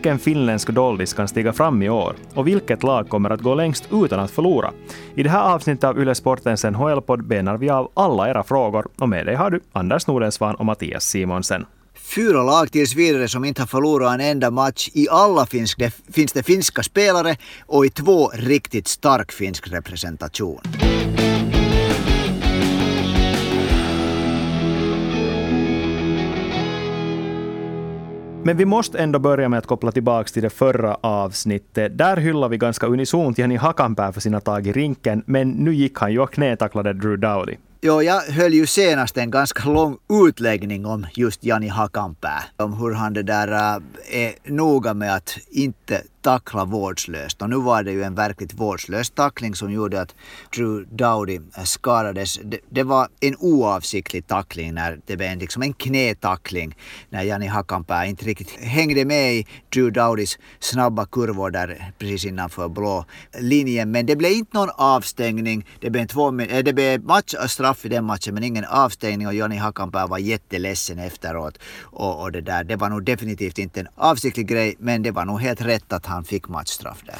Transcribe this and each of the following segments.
Vilken finländsk doldis kan stiga fram i år? Och vilket lag kommer att gå längst utan att förlora? I det här avsnittet av Yle Sportens NHL-podd benar vi av alla era frågor och med dig har du Anders Nordensvan och Mattias Simonsen. Fyra lag tills vidare som inte har förlorat en enda match. I alla finsk, det, finns det finska spelare och i två riktigt stark finsk representation. Men vi måste ändå börja med att koppla tillbaka till det förra avsnittet. Där hyllar vi ganska unisont Jenny Hakanpää för sina tag i rinken, men nu gick han ju och knätacklade Drew Dowdy. Jo, jag höll ju senast en ganska lång utläggning om just Jani Hakanpää. Om hur han det där äh, är noga med att inte tackla vårdslöst. Och nu var det ju en verkligt vårdslös tackling som gjorde att Drew Dowdy eh, skadades. Det, det var en oavsiktlig tackling när det blev en, liksom en knätackling när Jani Hakanpää inte riktigt hängde med i Drew Dowdys snabba kurvor där precis innanför blå linjen. Men det blev inte någon avstängning. Det blev, två, eh, det blev matchstraff eh, i den matchen men ingen avstängning och Jani Hakanpää var jätteledsen efteråt. Och, och det där, det var nog definitivt inte en avsiktlig grej men det var nog helt rätt att han fick matchstraff där.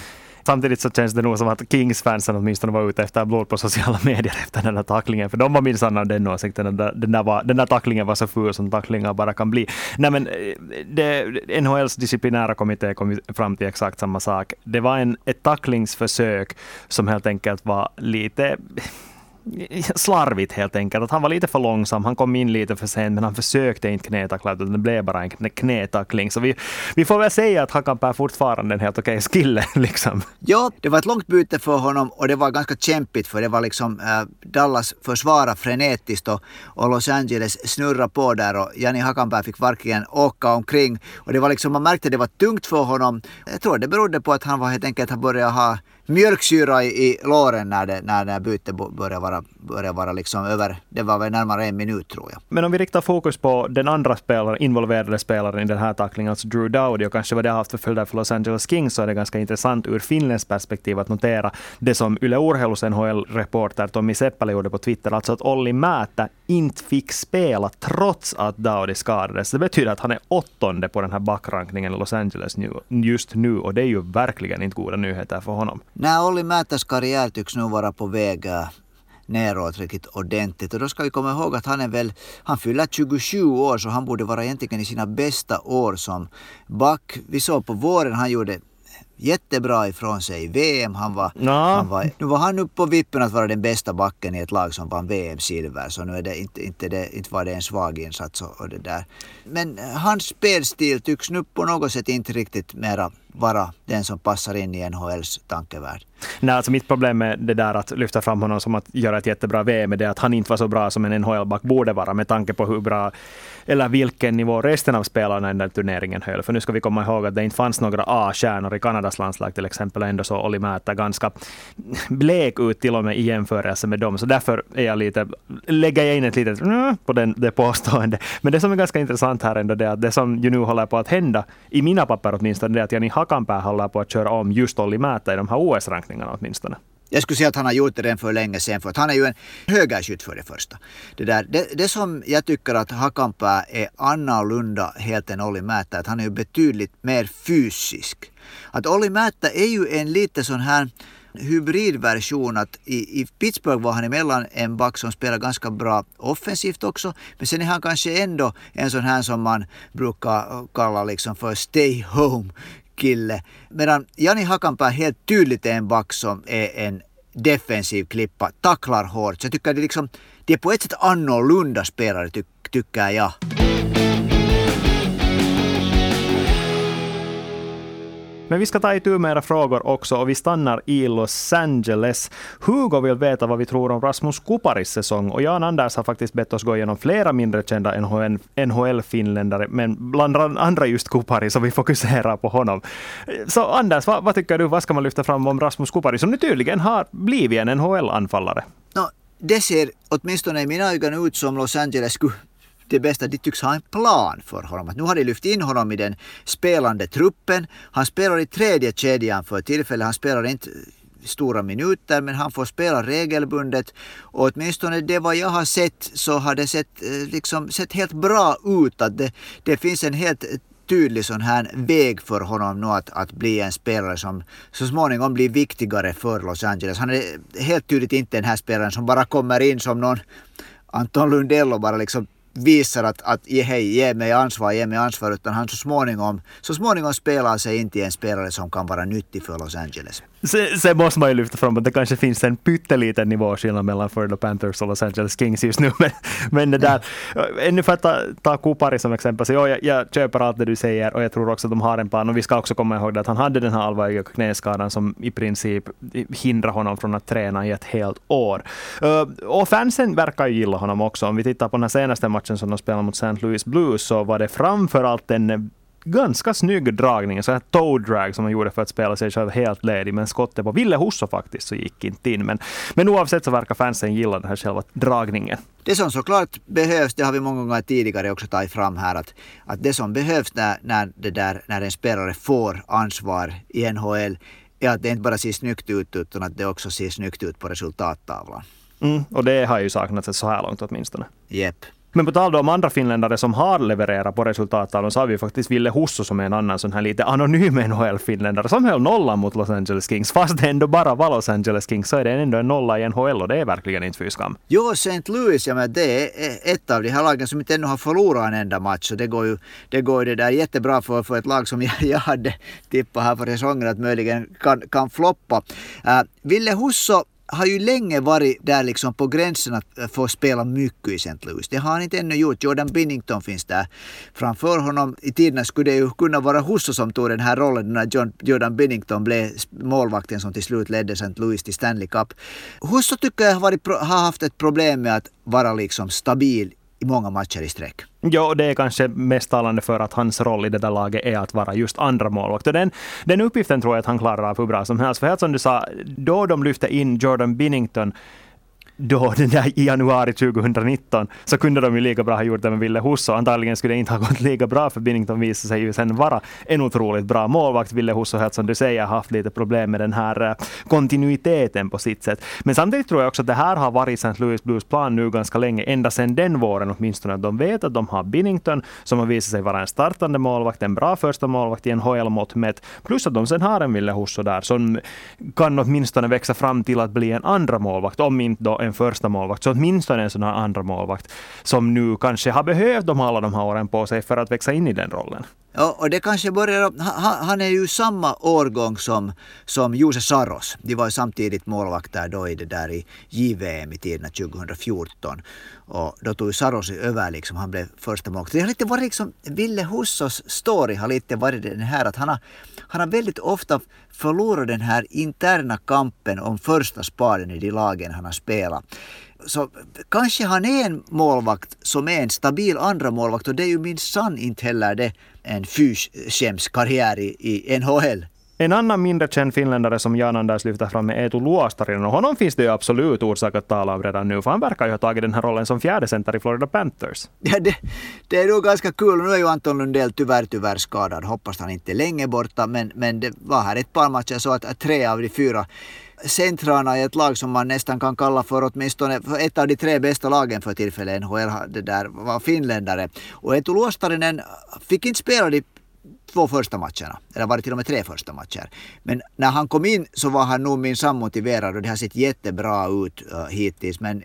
Samtidigt så känns det nog som att Kings-fansen åtminstone var ute efter blod på sociala medier efter den här tacklingen. För de var minsann av den åsikten att den där, var, den där tacklingen var så ful som tacklingar bara kan bli. Nej men eh, det, NHLs disciplinära kommitté kom fram till exakt samma sak. Det var en, ett tacklingsförsök som helt enkelt var lite slarvigt helt enkelt. Att han var lite för långsam, han kom in lite för sent, men han försökte inte knätackla, utan det blev bara en knätackling. Så vi, vi får väl säga att Hakanpää fortfarande är en helt okej okay skille. Liksom. Ja, det var ett långt byte för honom och det var ganska kämpigt för det var liksom äh, Dallas försvara frenetiskt och, och Los Angeles snurra på där och Jani Hakanpää fick verkligen åka omkring. Och det var liksom, man märkte att det var tungt för honom. Jag tror det berodde på att han var helt enkelt, han började ha mjölksyra i, i låren när, det, när, när bytet började vara, började vara liksom över. Det var väl närmare en minut tror jag. Men om vi riktar fokus på den andra spelaren, involverade spelaren i den här tacklingen, alltså Drew Dowdy och kanske vad det har haft för följder för Los Angeles Kings, så är det ganska intressant ur Finlands perspektiv att notera det som Yle Urheilus NHL-reporter Tommy Seppälä gjorde på Twitter, alltså att Olli Määttä inte fick spela trots att Dowdy skadades. Det betyder att han är åttonde på den här backrankningen i Los Angeles just nu och det är ju verkligen inte goda nyheter för honom. Nej, Olli Määttäs karriär tycks nu vara på väg äh, neråt riktigt ordentligt. Och då ska vi komma ihåg att han är väl, han fyller 27 år så han borde vara egentligen i sina bästa år som back. Vi såg på våren, han gjorde jättebra ifrån sig i VM. Han var, no. han var, nu var han uppe på vippen att vara den bästa backen i ett lag som vann VM-silver. Så nu är det inte, inte, det, inte var det en svag insats och, och det där. Men hans spelstil tycks nu på något sätt inte riktigt mera vara den som passar in i NHLs tankevärld. Nej, alltså mitt problem med det där att lyfta fram honom som att göra ett jättebra VM är det att han inte var så bra som en NHL-back borde vara med tanke på hur bra eller vilken nivå resten av spelarna i den där turneringen höll. För nu ska vi komma ihåg att det inte fanns några A-stjärnor i Kanadas landslag till exempel. Ändå så Olli Määttä ganska blek ut till och med i jämförelse med dem. Så därför är jag lite, lägger jag in ett litet mm, på den, det påstående. Men det som är ganska intressant här ändå det är att det som ju nu håller på att hända, i mina papper åtminstone, det är att Jani Hakanpää håller på att köra om just Olli Määttä i de här OS-rankningarna åtminstone. Jag skulle säga att han har gjort det redan för länge sedan, för att han är ju en högerskytt för det första. Det, där, det, det som jag tycker att Hakanpää är annorlunda helt än Olli Määttä, att han är ju betydligt mer fysisk. Att Olli Määttä är ju en lite sån här hybridversion att i, i Pittsburgh var han emellan en back som spelar ganska bra offensivt också. Men sen är han kanske ändå en sån här som man brukar kalla liksom för stay home kille. Medan Jani Hakanpää helt tydligt är en back som är en defensiv klippa, tacklar hårt. Så jag tycker det, liksom, det är på ett sätt annorlunda spelare ty tycker jag. Men vi ska ta itu med era frågor också och vi stannar i Los Angeles. Hugo vill veta vad vi tror om Rasmus Kuparis säsong och Jan Anders har faktiskt bett oss gå igenom flera mindre kända NHL-finländare, men bland andra just Kuparis, så vi fokuserar på honom. Så Anders, vad, vad, tycker du, vad ska man lyfta fram om Rasmus Kuparis, som nu tydligen har blivit en NHL-anfallare? No, det ser åtminstone i mina ögon ut som Los Angeles skulle det bästa, de tycks ha en plan för honom. Att nu har de lyft in honom i den spelande truppen. Han spelar i tredje kedjan för tillfället. Han spelar inte stora minuter men han får spela regelbundet och åtminstone det vad jag har sett så har det sett, eh, liksom, sett helt bra ut. Att det, det finns en helt tydlig sån här väg för honom nu att, att bli en spelare som så småningom blir viktigare för Los Angeles. Han är helt tydligt inte den här spelaren som bara kommer in som någon Anton Lundell och bara liksom visar att, att hej, ge mig ansvar, ge mig ansvar, utan han så småningom, så småningom spelar sig in till en spelare som kan vara nyttig för Los Angeles. Sen, sen måste man ju lyfta fram att det kanske finns en pytteliten nivåskillnad mellan Florida Panthers och Los Angeles Kings just nu. Men, men det där, eh, ännu för att ta, ta Kupari som exempel, så jag, jag köper allt det du säger och jag tror också att de har en plan. Och vi ska också komma ihåg att han hade den här allvarliga knäskadan som i princip hindrar honom från att träna i ett helt år. Eh, och fansen verkar ju gilla honom också. Om vi tittar på den här senaste matchen som de spelade mot St. Louis Blues så var det framför allt en ganska snygg dragning, en sån här toe drag som han gjorde för att spela sig själv helt ledig. Men skottet på Ville Husso faktiskt så gick inte in. Men, men oavsett så verkar fansen gilla den här själva dragningen. Det som såklart behövs, det har vi många gånger tidigare också tagit fram här, att, att det som behövs när, när, det där, när en spelare får ansvar i NHL är att det inte bara ser snyggt ut utan att det också ser snyggt ut på resultattavlan. Mm, och det har ju saknats så här långt åtminstone. Jepp. Men på tal om andra finländare som har levererat på resultattavlan så har vi faktiskt Ville Husso som är en annan sån här lite anonym NHL-finländare som höll nollan mot Los Angeles Kings. Fast det ändå bara var Los Angeles Kings så är det ändå en nolla i NHL och det är verkligen inte fy skam. Jo, St. Louis, ja, men det är ett av de här lagen som inte ännu har förlorat en enda match. Så det går ju det, går det där jättebra för, för ett lag som jag, jag hade tippat här för säsongen att möjligen kan, kan floppa. Uh, Ville Husso har ju länge varit där liksom på gränsen att eh, få spela mycket i St. Louis. Det har han inte ännu gjort. Jordan Binnington finns där framför honom. I tiderna skulle det ju kunna vara Husso som tog den här rollen när John, Jordan Binnington blev målvakten som till slut ledde St. Louis till Stanley Cup. Husso tycker jag har, varit, har haft ett problem med att vara liksom stabil i många matcher i sträck. Ja, det är kanske mest talande för att hans roll i det där laget är att vara just andra målvakt. den, den uppgiften tror jag att han klarar av hur bra som helst. För helt som du sa, då de lyfte in Jordan Binnington då den där i januari 2019 så kunde de ju lika bra ha gjort det med Ville Husso. Antagligen skulle det inte ha gått lika bra för Binnington visade sig ju sen vara en otroligt bra målvakt. Ville Husso har, som du säger haft lite problem med den här eh, kontinuiteten på sitt sätt. Men samtidigt tror jag också att det här har varit St. Louis Blues plan nu ganska länge, ända sedan den våren åtminstone. De vet att de har Binnington som har visat sig vara en startande målvakt, en bra första målvakt i NHL-mått mätt. Plus att de sen har en Ville Husso där som kan åtminstone växa fram till att bli en andra målvakt, om inte då en en första målvakt, så åtminstone en sån här andra målvakt som nu kanske har behövt de alla de här åren på sig för att växa in i den rollen. Ja, och det kanske börjar... Han, han är ju samma årgång som, som Jose Saros. De var ju samtidigt målvakter då i det där i JVM i tiderna 2014. Och då tog Saros över liksom, han blev första målvakt. Det har lite varit liksom, Ville Hussos story har lite varit den här att han har, han har väldigt ofta förlorat den här interna kampen om första spaden i de lagen han har spelat. Så kanske han är en målvakt som är en stabil andra målvakt och det är ju minsann inte heller det en fyskämskarriär i, i NHL. En annan mindre känd finländare som Jan Anders lyfter fram är Eetu Luostarinen. Och honom finns det ju absolut orsak att tala om redan nu, för han verkar ju ha tagit den här rollen som fjärde center i Florida Panthers. Ja, det, det är nog ganska kul. Nu är ju Anton Lundell tyvärr, tyvärr skadad. Hoppas han inte är länge borta, men, men det var här ett par matcher så att, att tre av de fyra centrarna i ett lag som man nästan kan kalla för åtminstone för ett av de tre bästa lagen för tillfället NHL det där var finländare. Och Eetu Luostarinen fick inte spela de två första matcherna, eller var det till och med tre första matcher. Men när han kom in så var han nog minsann motiverad och det har sett jättebra ut uh, hittills. Men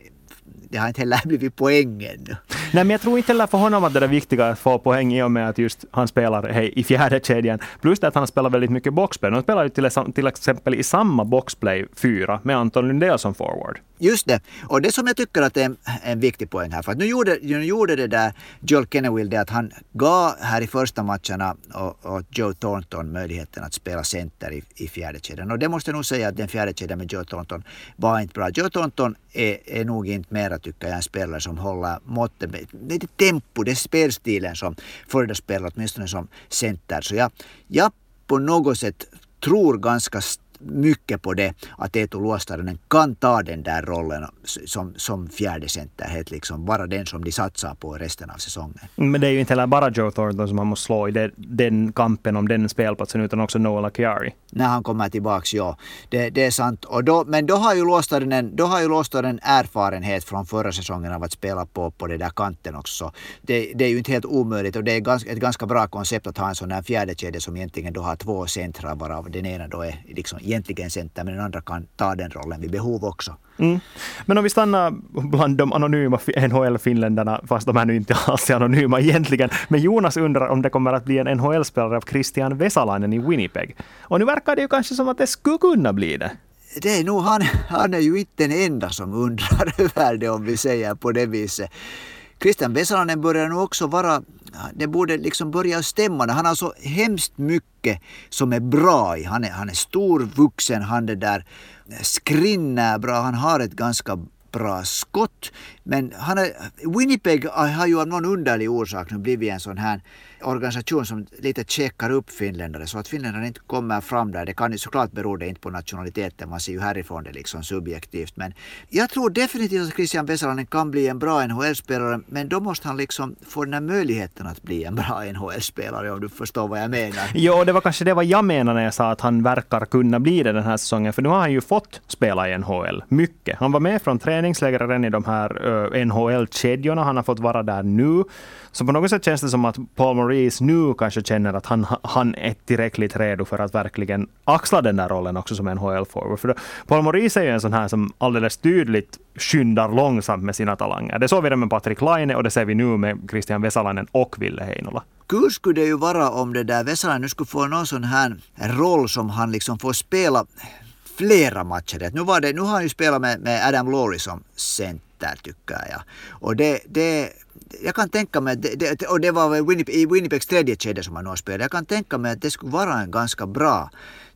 det har inte heller blivit poäng ännu. Nej, men jag tror inte heller för honom att det är viktigt att få poäng i och med att just han spelar hej, i fjärde kedjan. Plus det att han spelar väldigt mycket boxplay. Han spelar ju till, till exempel i samma boxplay fyra med Anton Lundell som forward. Just det. Och det som jag tycker att är en, en viktig poäng här. För att nu gjorde, nu gjorde det där Joel Kennewill det att han gav här i första matcherna och, och Joe Thornton möjligheten att spela center i, i fjärde kedjan. Och det måste jag nog säga att den fjärde kedjan med Joe Thornton var inte bra. Joe Thornton är, är nog inte mera tycker jag en spelare som håller måttet. Det är tempo, det är spelstilen som Florida spelar åtminstone som center. Så jag, jag på något sätt tror ganska mycket på det att Eetu Luostarinen kan ta den där rollen som, som fjärde center, helt liksom vara den som de satsar på resten av säsongen. Men det är ju inte heller bara Joe Thornton som han måste slå i det, den kampen om den spelplatsen, utan också Noel Akiari. När han kommer tillbaks, ja. Det, det är sant. Och då, men då har ju Luostarinen, då har ju Luostarinen erfarenhet från förra säsongen av att spela på, på den där kanten också. Det, det är ju inte helt omöjligt och det är ganska, ett ganska bra koncept att ha en sån här fjärdekedja som egentligen då har två centra varav den ena då är liksom egentligen center men den andra kan ta den rollen vid behov också. Mm. Men om vi stannar bland de anonyma NHL-finländarna, fast de är nu inte alls anonyma egentligen. Men Jonas undrar om det kommer att bli en NHL-spelare av Christian Vesalainen i Winnipeg. Och nu verkar det ju kanske som att det skulle kunna bli det. Det är nog han, han är ju inte den enda som undrar över det om vi säger på det viset. Christian Vesalainen börjar nu också vara, det borde liksom börja stämma. Han har så hemskt mycket som är bra i. Han är, han är stor, vuxen, han är där skrinner bra, han har ett ganska bra skott. Men han är, Winnipeg har ju av någon underlig orsak nu blivit en sån här organisation som lite checkar upp finländare så att finländare inte kommer fram där. Det kan ju såklart bero det inte på nationaliteten, man ser ju härifrån det liksom subjektivt. Men jag tror definitivt att Christian Vesalainen kan bli en bra NHL-spelare men då måste han liksom få den här möjligheten att bli en bra NHL-spelare om du förstår vad jag menar. Jo, det var kanske det vad jag menade när jag sa att han verkar kunna bli det den här säsongen. För nu har han ju fått spela i NHL mycket. Han var med från träningslägren i de här uh, NHL-kedjorna. Han har fått vara där nu. Så på något sätt känns det som att Paul Maurice nu kanske känner att han, han är tillräckligt redo för att verkligen axla den där rollen också som NHL-forward. För Paul Maurice är ju en sån här som alldeles tydligt skyndar långsamt med sina talanger. Det såg vi det med Patrik Laine och det ser vi nu med Christian Vesalainen och Ville Heinola. Kul skulle det ju vara om det där Vesalainen nu skulle få någon sån här roll som han liksom får spela flera matcher. Nu, var det, nu har han ju spelat med, med Adam Laurie som center tycker jag. Och det, det jag kan tänka mig, det, det, och det var Winnipeg, i Winnipegs tredje kedja som han spelade, jag kan tänka mig att det skulle vara en ganska bra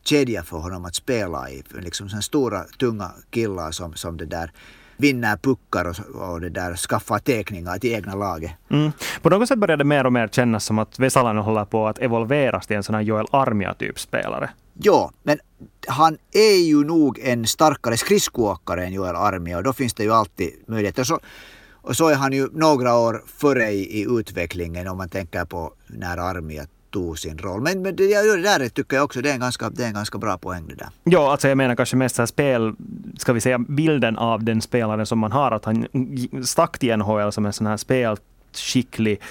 kedja för honom att spela i. Liksom sådana stora tunga killar som, som det där vinner puckar och, och det där skaffar teckningar till egna laget. Mm. På något sätt börjar det mer och mer kännas som att Vesalainen håller på att evolveras till en sån här Joel Armia-typ spelare. Ja, men han är ju nog en starkare skridskoåkare än Joel Armia och då finns det ju alltid möjligheter. Så och så är han ju några år före i, i utvecklingen om man tänker på när Armia tog sin roll. Men, men det, det där tycker jag också det är, en ganska, det är en ganska bra poäng det där. Ja, alltså jag menar kanske mest här spel, ska vi säga bilden av den spelaren som man har, att han stack till NHL som en sån här spelskicklig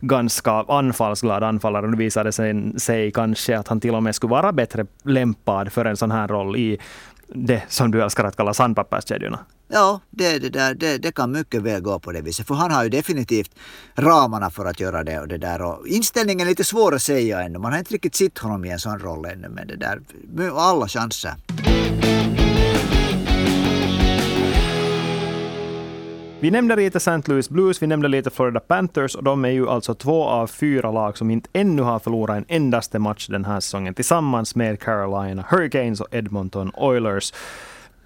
ganska anfallsglad anfallare. Nu visade det sig, sig kanske att han till och med skulle vara bättre lämpad för en sån här roll i det som du älskar att kalla sandpapperskedjorna. Ja, det, det, där, det, det kan mycket väl gå på det viset. För han har ju definitivt ramarna för att göra det. Och det där. Och inställningen är lite svår att säga ännu. Man har inte riktigt sett honom i en sån roll ännu. Men det där, alla chanser. Vi nämnde lite St. Louis Blues, vi nämnde lite Florida Panthers och de är ju alltså två av fyra lag som inte ännu har förlorat en endaste match den här säsongen tillsammans med Carolina Hurricanes och Edmonton Oilers.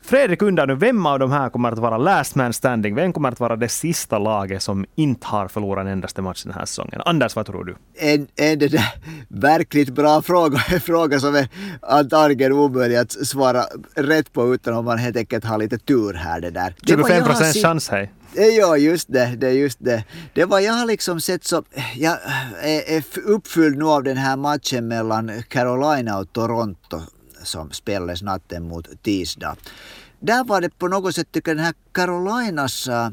Fredrik undrar nu, vem av de här kommer att vara last man standing? Vem kommer att vara det sista laget som inte har förlorat en endaste match den här säsongen? Anders, vad tror du? En, en det där verkligt bra fråga, en fråga som är antagligen omöjlig att svara rätt på utan om man helt enkelt har lite tur här. Det där. 25 procents chans, hej. Ja, just det, det är just det. Det var jag har liksom sett så, jag är uppfylld nu av den här matchen mellan Carolina och Toronto som spelades natten mot tisdag. Där var det på något sätt, tycker jag, den här Carolinas eh,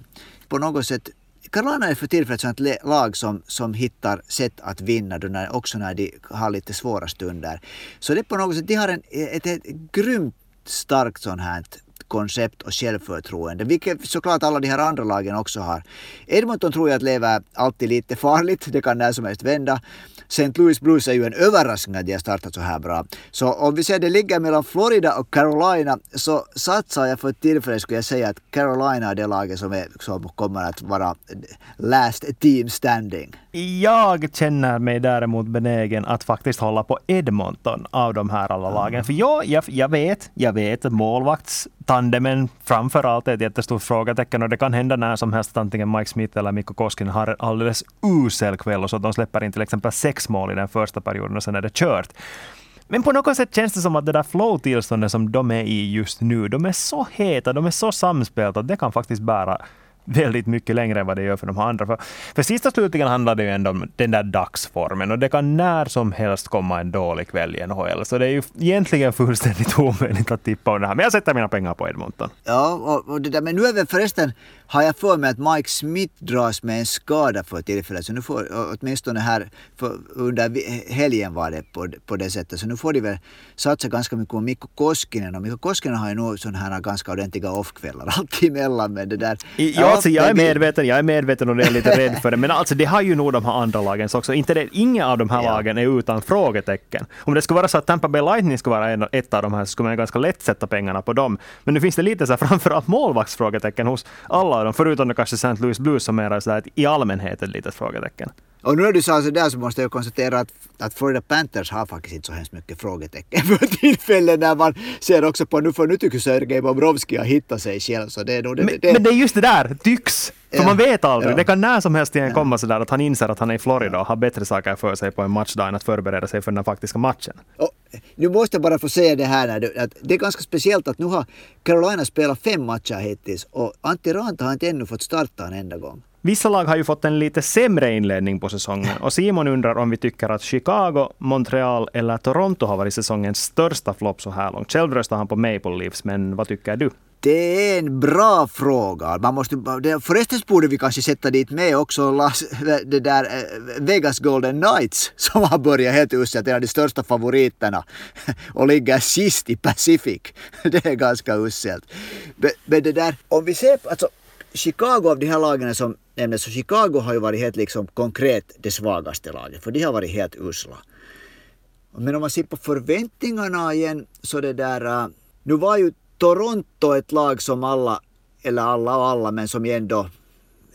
på något sätt Carolina är för tillfället ett lag som, som hittar sätt att vinna då när, också när de har lite svåra stunder. Så det är på något sätt, de har en, ett, ett grymt starkt sånt här koncept och självförtroende, vilket såklart alla de här andra lagen också har. Edmonton tror jag att lever alltid lite farligt, det kan när som helst vända. St. Louis Blues är ju en överraskning att de har startat så här bra. Så om vi säger det ligger mellan Florida och Carolina så satsar jag för tillfället skulle jag säga att Carolina är det laget som, är, som kommer att vara last team standing. Jag känner mig däremot benägen att faktiskt hålla på Edmonton av de här alla lagen. För ja, jag, jag vet, jag vet att målvaktstandemen framför allt är ett jättestort frågetecken och det kan hända när som helst att antingen Mike Smith eller Mikko Koskinen har en alldeles usel kväll och så att de släpper in till exempel sex mål i den första perioden och sen är det kört. Men på något sätt känns det som att det där flow-tillståndet som de är i just nu, de är så heta, de är så samspelta att det kan faktiskt bära väldigt mycket längre än vad det gör för de andra. För, för sista slutligen handlar det ju ändå om den där dagsformen och det kan när som helst komma en dålig kväll i NHL. Så det är ju egentligen fullständigt omöjligt att tippa om det här. Men jag sätter mina pengar på Edmonton. Ja, och, och det där, men nu är väl förresten, har jag för mig att Mike Smith dras med en skada för tillfället. Så nu får, åtminstone här för, under helgen var det på, på det sättet. Så nu får de väl satsa ganska mycket på Mikko Koskinen. Och Mikko Koskinen har ju nog sådana här ganska ordentliga offkvällar alltid emellan med det där. Ja, alltså, jag är medveten, jag är medveten och jag är lite rädd för det. Men alltså det har ju nog de här andra lagen också. Inte det, inga av de här ja. lagen är utan frågetecken. Om det skulle vara så att Tampa Bay Lightning skulle vara en, ett av de här så skulle man ganska lätt sätta pengarna på dem. Men nu finns det lite så här, framförallt målvaktsfrågetecken hos alla av dem. Förutom kanske St. Louis Blues som är så där, i allmänhet ett litet frågetecken. Och nu när du sa sådär så måste jag konstatera att, att Florida Panthers har faktiskt inte så hemskt mycket frågetecken för tillfället när man ser också på nu för nu tycker Sergej Bobrovski ha hittat sig själv. Så det är nog det, men, det, men det är just det där, tycks. För ja, man vet aldrig. Ja. Det kan när som helst igen komma sådär att han inser att han är i Florida och har bättre saker för sig på en matchdag än att förbereda sig för den faktiska matchen. Och, nu måste jag bara få säga det här, att det är ganska speciellt att nu har Carolina spelat fem matcher hittills och Antti Ranta har inte ännu fått starta en enda gång. Vissa lag har ju fått en lite sämre inledning på säsongen och Simon undrar om vi tycker att Chicago, Montreal eller Toronto har varit säsongens största flopp så här långt. Själv röstar han på Maple Leafs, men vad tycker du? Det är en bra fråga. Man måste, förresten borde vi kanske sätta dit med också Las, det där eh, Vegas Golden Knights som har börjat helt uselt, en av de största favoriterna och ligger sist i Pacific. Det är ganska uselt. Men det där, om vi ser, alltså Chicago av de här lagen som nämndes, så Chicago har ju varit helt liksom konkret det svagaste laget, för de har varit helt usla. Men om man ser på förväntningarna igen, så det där, eh, nu var ju Toronto ett lag som alla, eller alla och alla, men som ändå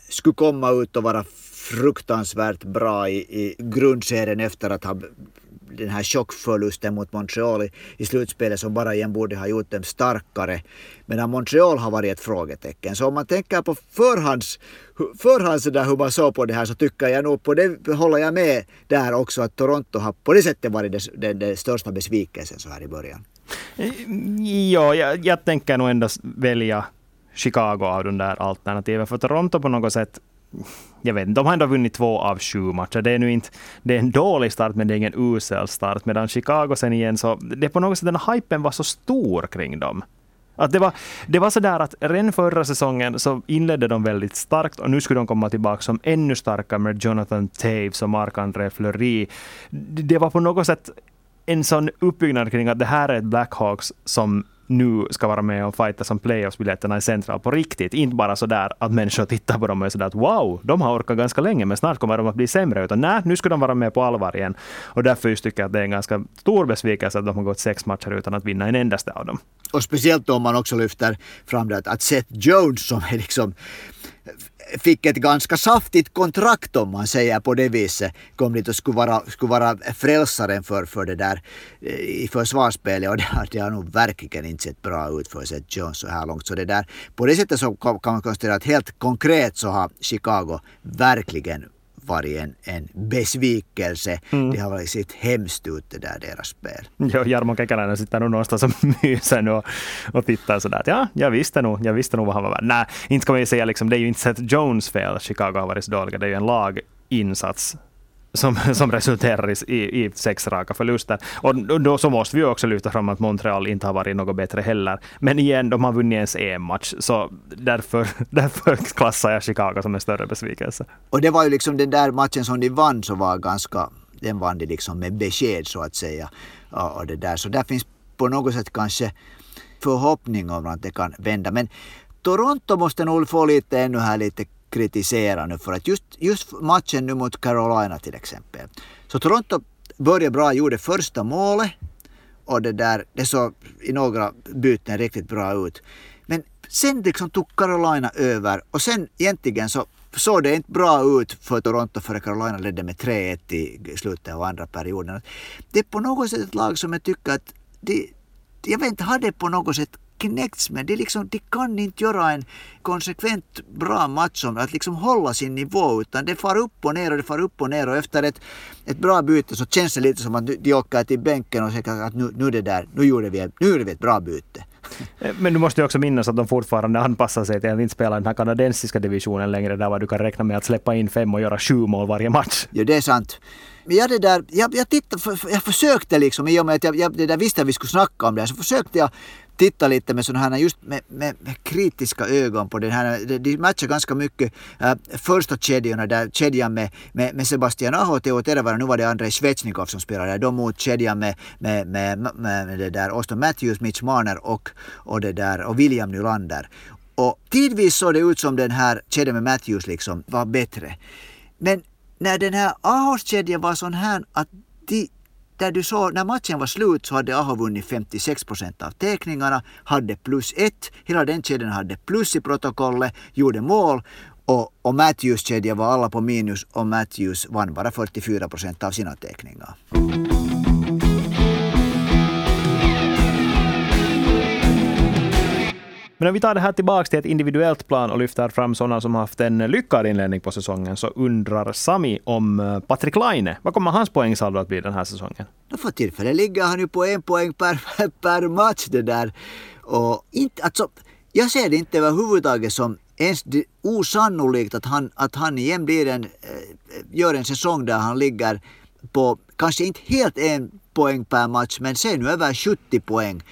skulle komma ut och vara fruktansvärt bra i, i grundserien efter att ha den här chockförlusten mot Montreal i, i slutspelet som bara igen borde ha gjort dem starkare. Medan Montreal har varit ett frågetecken. Så om man tänker på förhands, förhands där hur man såg på det här så tycker jag nog på det håller jag med där också att Toronto har på det sättet varit den, den, den största besvikelsen så här i början. Eh, ja, jag, jag tänker nog ändå välja Chicago av de där alternativen. För Toronto på något sätt jag vet de har ändå vunnit två av sju matcher. Det är nu inte, det är en dålig start, men det är ingen usel start. Medan Chicago sen igen, så det är på något sätt den hypen var så stor kring dem. Att det, var, det var så där att redan förra säsongen så inledde de väldigt starkt och nu skulle de komma tillbaka som ännu starkare med Jonathan Taves och Marc-André Fleury. Det var på något sätt en sån uppbyggnad kring att det här är ett Blackhawks som nu ska vara med och fighta som playoffsbiljetterna i Central på riktigt. Inte bara så där att människor tittar på dem och är sådär att wow, de har orkat ganska länge men snart kommer de att bli sämre. Utan nej, nu ska de vara med på allvar igen. Och därför just tycker jag att det är en ganska stor besvikelse att de har gått sex matcher utan att vinna en endaste av dem. Och speciellt om man också lyfter fram det att Seth Jones som är liksom fick ett ganska saftigt kontrakt om man säger på det viset. Kom dit och skulle vara, skulle vara frälsaren för, för det där eh, i försvarsspelet och det har, det har nog verkligen inte sett bra ut för Seth Jones så här långt. Så det där, på det sättet så kan man konstatera att helt konkret så har Chicago verkligen varit en, en besvikelse. Mm. Det har varit sett hemskt ut det där deras spel. Ja, Jarmo Kekäläinen sitter nog någonstans och myser och, och tittar sådär att ja, jag visste nog, jag visste nog vad han var värd. Nej, inte ska man ju säga liksom, det är ju inte Seth Jones fel Chicago har varit så dåliga, det är ju en laginsats som, som resulterar i, i, sex raka förluster. Och då så måste vi också lyfta fram att Montreal inte har varit något bättre heller. Men igen, de har vunnit ens en match, så därför, därför klassar jag Chicago som en större besvikelse. Och det var ju liksom den där matchen som de vann så var ganska, den vann de liksom med besked så att säga. Och det där. Så där finns på något sätt kanske förhoppning om att det kan vända. Men Toronto måste nog få lite ännu här lite kritisera nu för att just, just matchen nu mot Carolina till exempel. Så Toronto började bra, gjorde första målet och det där, det såg i några byten riktigt bra ut. Men sen liksom tog Carolina över och sen egentligen så såg det inte bra ut för Toronto före Carolina ledde med 3-1 i slutet av andra perioden. Det är på något sätt ett lag som jag tycker att de, jag vet inte, har det på något sätt knäckts med. De, liksom, de kan inte göra en konsekvent bra match om att liksom hålla sin nivå utan det far upp och ner och det far upp och ner och efter ett, ett bra byte så känns det lite som att de åker till bänken och säger att nu, nu, det där, nu, gjorde vi, nu gjorde vi ett bra byte. Men du måste ju också minnas att de fortfarande anpassar sig till att inte spela den här kanadensiska divisionen längre, där du kan räkna med att släppa in fem och göra sju mål varje match. Ja, det är sant. Men jag, det där, jag, jag, tittade, jag försökte liksom, i och med att jag, jag det där visste att vi skulle snacka om det, så försökte jag titta lite med sådana här, just med, med, med, kritiska ögon på den här. De matchar ganska mycket äh, första kedjorna, där kedjan med, med, med Sebastian Aho och Teo Tervainen, nu var det Andrei Svechnikov som spelade, de mot kedjan med, med, med, med, med det där Austin Matthews, Mitch Marner och, och, det där, och William Nylander. Och tidvis såg det ut som den här kedjan med Matthews liksom var bättre. Men när den här Ahos kedjan var sån här att de där du såg, när matchen var slut så hade Aho vunnit 56 procent av teckningarna, hade plus ett, hela den kedjan hade plus i protokollet, gjorde mål och, och Matthews kedja var alla på minus och Matthews vann bara 44 procent av sina teckningar. Men om vi tar det här tillbaka till ett individuellt plan och lyfter fram sådana som haft en lyckad inledning på säsongen så undrar Sami om eh, Patrik Laine. Vad kommer hans poängsaldo att bli den här säsongen? För tillfället ligger han ju på en poäng per, per match det där. Och inte, alltså, jag ser det inte överhuvudtaget som ens osannolikt att han, att han igen blir en, eh, gör en säsong där han ligger på kanske inte helt en poäng per match men sen nu över 70 poäng.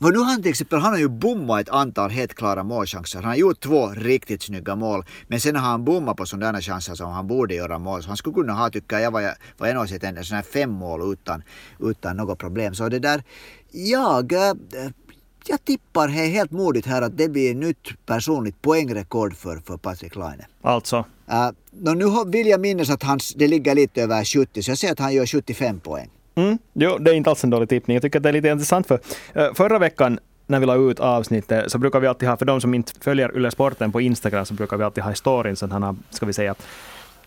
För nu han till exempel, han har ju bommat ett antal helt klara målchanser. Han har gjort två riktigt snygga mål. Men sen har han bommat på sådana chanser som han borde göra mål. Så han skulle kunna ha, tycker jag, vad jag, vad jag sett, en sån här fem mål utan, utan något problem. Så det där, jag, äh, jag tippar helt modigt här att det blir nytt personligt poängrekord för, för Patrik Laine. Alltså? Uh, nu vill jag minnas att hans, det ligger lite över 70, så jag säger att han gör 75 poäng. Mm, jo, det är inte alls en dålig tippning. Jag tycker att det är lite intressant för eh, förra veckan när vi la ut avsnittet så brukar vi alltid ha, för de som inte följer Yle Sporten på Instagram, så brukar vi alltid ha i storyn sån här, eh, ska vi säga,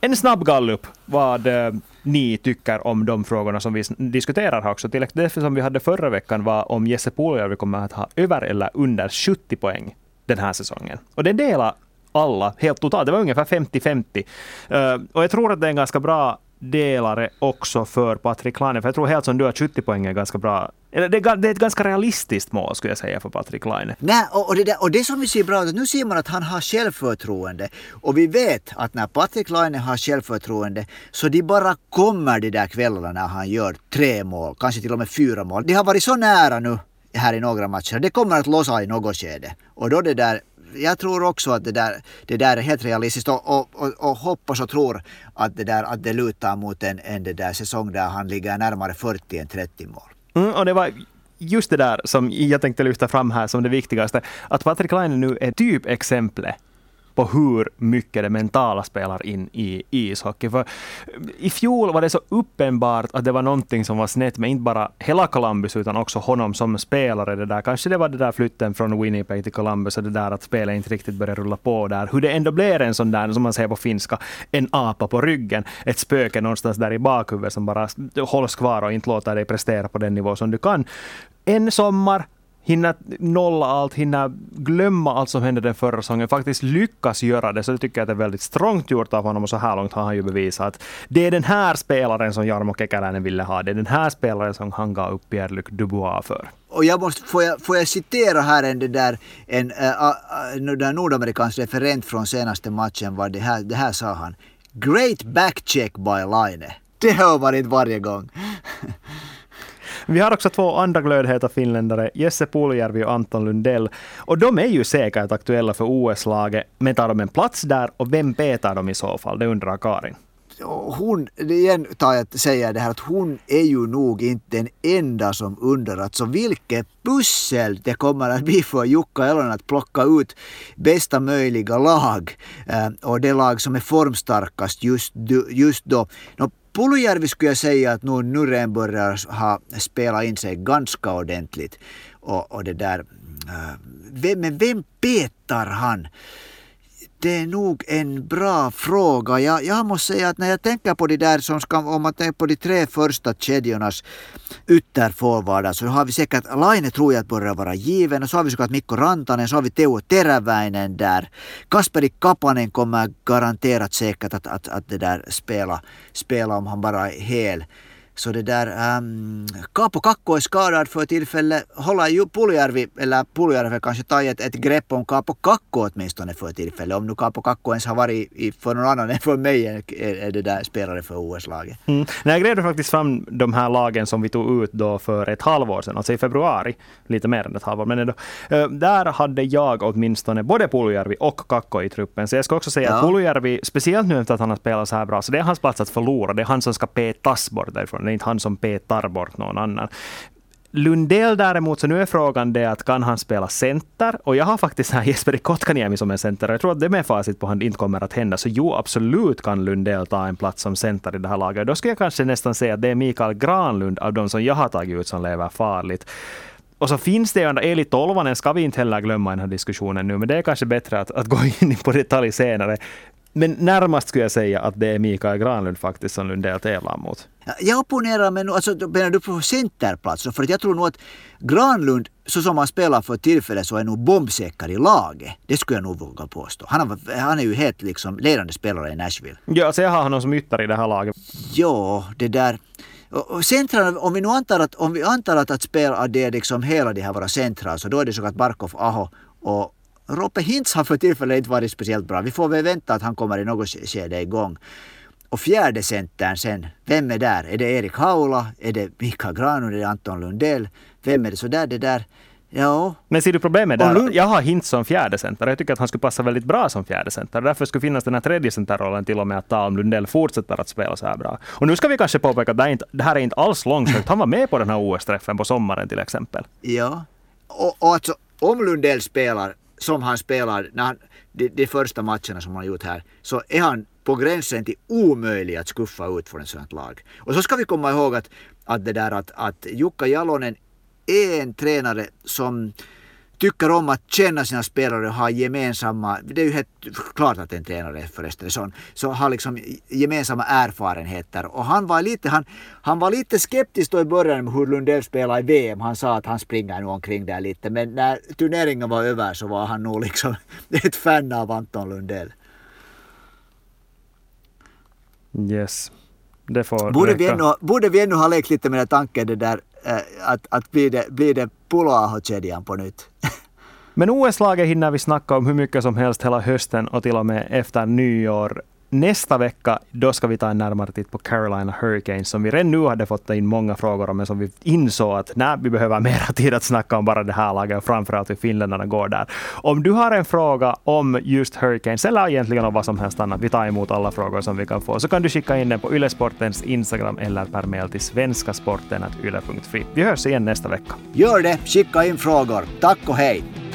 en snabb gallup vad eh, ni tycker om de frågorna som vi diskuterar här också. Till exempel det som vi hade förra veckan var om Jesse Puljärvi kommer att ha över eller under 70 poäng den här säsongen. Och det delar alla helt totalt. Det var ungefär 50-50. Uh, och jag tror att det är en ganska bra delare också för Patrik Laine. För jag tror helt som du att 70 poäng är ganska bra. Eller Det är ett ganska realistiskt mål skulle jag säga för Patrik Laine. Nej, och, det, där, och det som vi ser bra ut nu ser man att han har självförtroende. Och vi vet att när Patrik Laine har självförtroende så de bara kommer de där kvällarna när han gör tre mål, kanske till och med fyra mål. De har varit så nära nu här i några matcher. Det kommer att lossa i något skede. Och då det där jag tror också att det där, det där är helt realistiskt och, och, och, och hoppas och tror att det, där, att det lutar mot en, en det där säsong där han ligger närmare 40 än 30 mål. Mm, och det var just det där som jag tänkte lyfta fram här som det viktigaste. Att Patrik Laine nu är typexemplet på hur mycket det mentala spelar in i ishockey. För eh, I fjol var det så uppenbart att det var någonting som var snett med inte bara hela Columbus utan också honom som spelare. Det där. Kanske det var det där flytten från Winnipeg till Columbus och det där att spelet inte riktigt började rulla på där. Hur det ändå blir en sån där, som man säger på finska, en apa på ryggen. Ett spöke någonstans där i bakhuvudet som bara hålls kvar och inte låter dig prestera på den nivå som du kan. En sommar hinna nolla allt, hinna glömma allt som hände den förra säsongen, faktiskt lyckas göra det. Så det tycker jag att det är väldigt strångt gjort av honom och så här långt har han ju bevisat att det är den här spelaren som Jarmo Kekäläinen ville ha. Det är den här spelaren som han gav upp Pierre-Luc Dubois för. Och jag måste, får, jag, får jag citera här en, det där, en uh, där nordamerikansk referent från senaste matchen, var det här, det här sa han. Great backcheck by Line. Det hör man inte varje gång. Vi har också två andra glödheta finländare, Jesse Puljärvi och Anton Lundell. Och de är ju säkert aktuella för OS-laget, men tar de en plats där och vem petar de i så fall? Det undrar Karin hon, igen tar jag säger det här att hon är ju nog inte den enda som undrar alltså vilket pussel det kommer att bli för Jukka Elon att plocka ut bästa möjliga lag eh, och det lag som är formstarkast just, just då. Puljärvi skulle jag säga att nu Nuren börjar ha spelat in sig ganska ordentligt. Och, och det där, äh, vem, men vem petar han? Det är nog en bra fråga. Jag, jag måste säga att när jag tänker på de där som ska, om man tänker på de tre första kedjornas ytterforwardar så har vi säkert, Laine tror jag att börjar vara given och så har vi såklart Mikko Rantanen, så har vi Teo Teräväinen där. Kasperi Kapanen kommer garanterat säkert att, att, att det där spela, spela om han bara är hel. Så det där, um, Kaapo Kakko är skadad för tillfället. Håller ju Puljärvi, eller Puljärvi kanske tagit ett, ett grepp om Kaapo Kakko åtminstone för tillfället. Om nu Kaapo Kakko ens har varit i, för någon annan än för mig är, är det där spelare för OS-laget. Mm. jag grävde faktiskt fram de här lagen som vi tog ut då för ett halvår sedan, alltså i februari, lite mer än ett halvår. Men ändå, där hade jag åtminstone både Puljärvi och Kakko i truppen. Så jag ska också säga ja. att Puljärvi, speciellt nu efter att han har spelat så här bra, så det är hans plats att förlora. Det är han som ska petas bort därifrån är inte han som petar bort någon annan. Lundell däremot, så nu är frågan det att kan han spela center? Och jag har faktiskt här Jesper Kotkaniemi som en center. Jag tror att det med facit på hand inte kommer att hända. Så jo, absolut kan Lundell ta en plats som center i det här laget. Då skulle jag kanske nästan säga att det är Mikael Granlund av de som jag har tagit ut som lever farligt. Och så finns det ju ändå, Eli Tolvanen ska vi inte heller glömma i den här diskussionen nu, men det är kanske bättre att, att gå in på detalj senare. Men närmast skulle jag säga att det är Mikael Granlund faktiskt som Lundell tävlar mot. Jag opponerar mig nu, alltså menar du på centerplats? För att jag tror nog att Granlund, så som han spelar för tillfället, så är nog bombsäker i laget. Det skulle jag nog våga påstå. Han, har, han är ju helt liksom ledande spelare i Nashville. Ja, alltså jag har honom som ytter i det här laget. Ja, det där. Och centrala, om vi nu antar att, om vi antar att, att spela, det är liksom hela de här våra centra, så då är det så att Barkov, Aho och Roppe Hintz har för tillfället inte varit speciellt bra. Vi får väl vänta att han kommer i något skede igång. Och fjärde centern sen, vem är där? Är det Erik Haula? Är det Mikael Granlund? Är det Anton Lundell? Vem är det? Så där, det där. Ja. Men ser du problemet där? Lund... Jag har Hintz som fjärde center. Jag tycker att han skulle passa väldigt bra som fjärde center. Därför skulle finnas den här tredje centerrollen till och med att ta om Lundell fortsätter att spela så här bra. Och nu ska vi kanske påpeka att det, inte, det här är inte alls långsökt. Han var med på den här OS-träffen på sommaren till exempel. Ja. Och, och alltså, om Lundell spelar som han spelar när han, de, de första matcherna som han har gjort här, så är han på gränsen till omöjlig att skuffa ut från ett sådant lag. Och så ska vi komma ihåg att, att det där att, att Jukka Jalonen är en tränare som tycker om att känna sina spelare och ha gemensamma, det är ju helt klart att en tränare förresten sån, så har liksom gemensamma erfarenheter. Och han var lite, han, han var lite skeptisk då i början med hur Lundell spelade i VM. Han sa att han springer nog omkring där lite, men när turneringen var över så var han nog liksom ett fan av Anton Lundell. Yes. Det får borde, vi ännu, borde vi ännu ha lekt lite med tanken det där att, att blir det, blir det Puloaho-kedjan på nytt? Men OS-laget hinner vi snacka om hur mycket som helst hela hösten och till och med efter nyår. Nästa vecka då ska vi ta en närmare titt på Carolina Hurricanes som vi redan nu hade fått in många frågor om, men som vi insåg att nej, vi behöver mer tid att snacka om bara det här laget och framförallt hur finländarna går där. Om du har en fråga om just Hurricanes eller egentligen om vad som helst annat, vi tar emot alla frågor som vi kan få, så kan du skicka in den på Ylesportens Instagram eller per mail till svenskasporten.yle.fi. Vi hörs igen nästa vecka. Gör det, skicka in frågor. Tack och hej!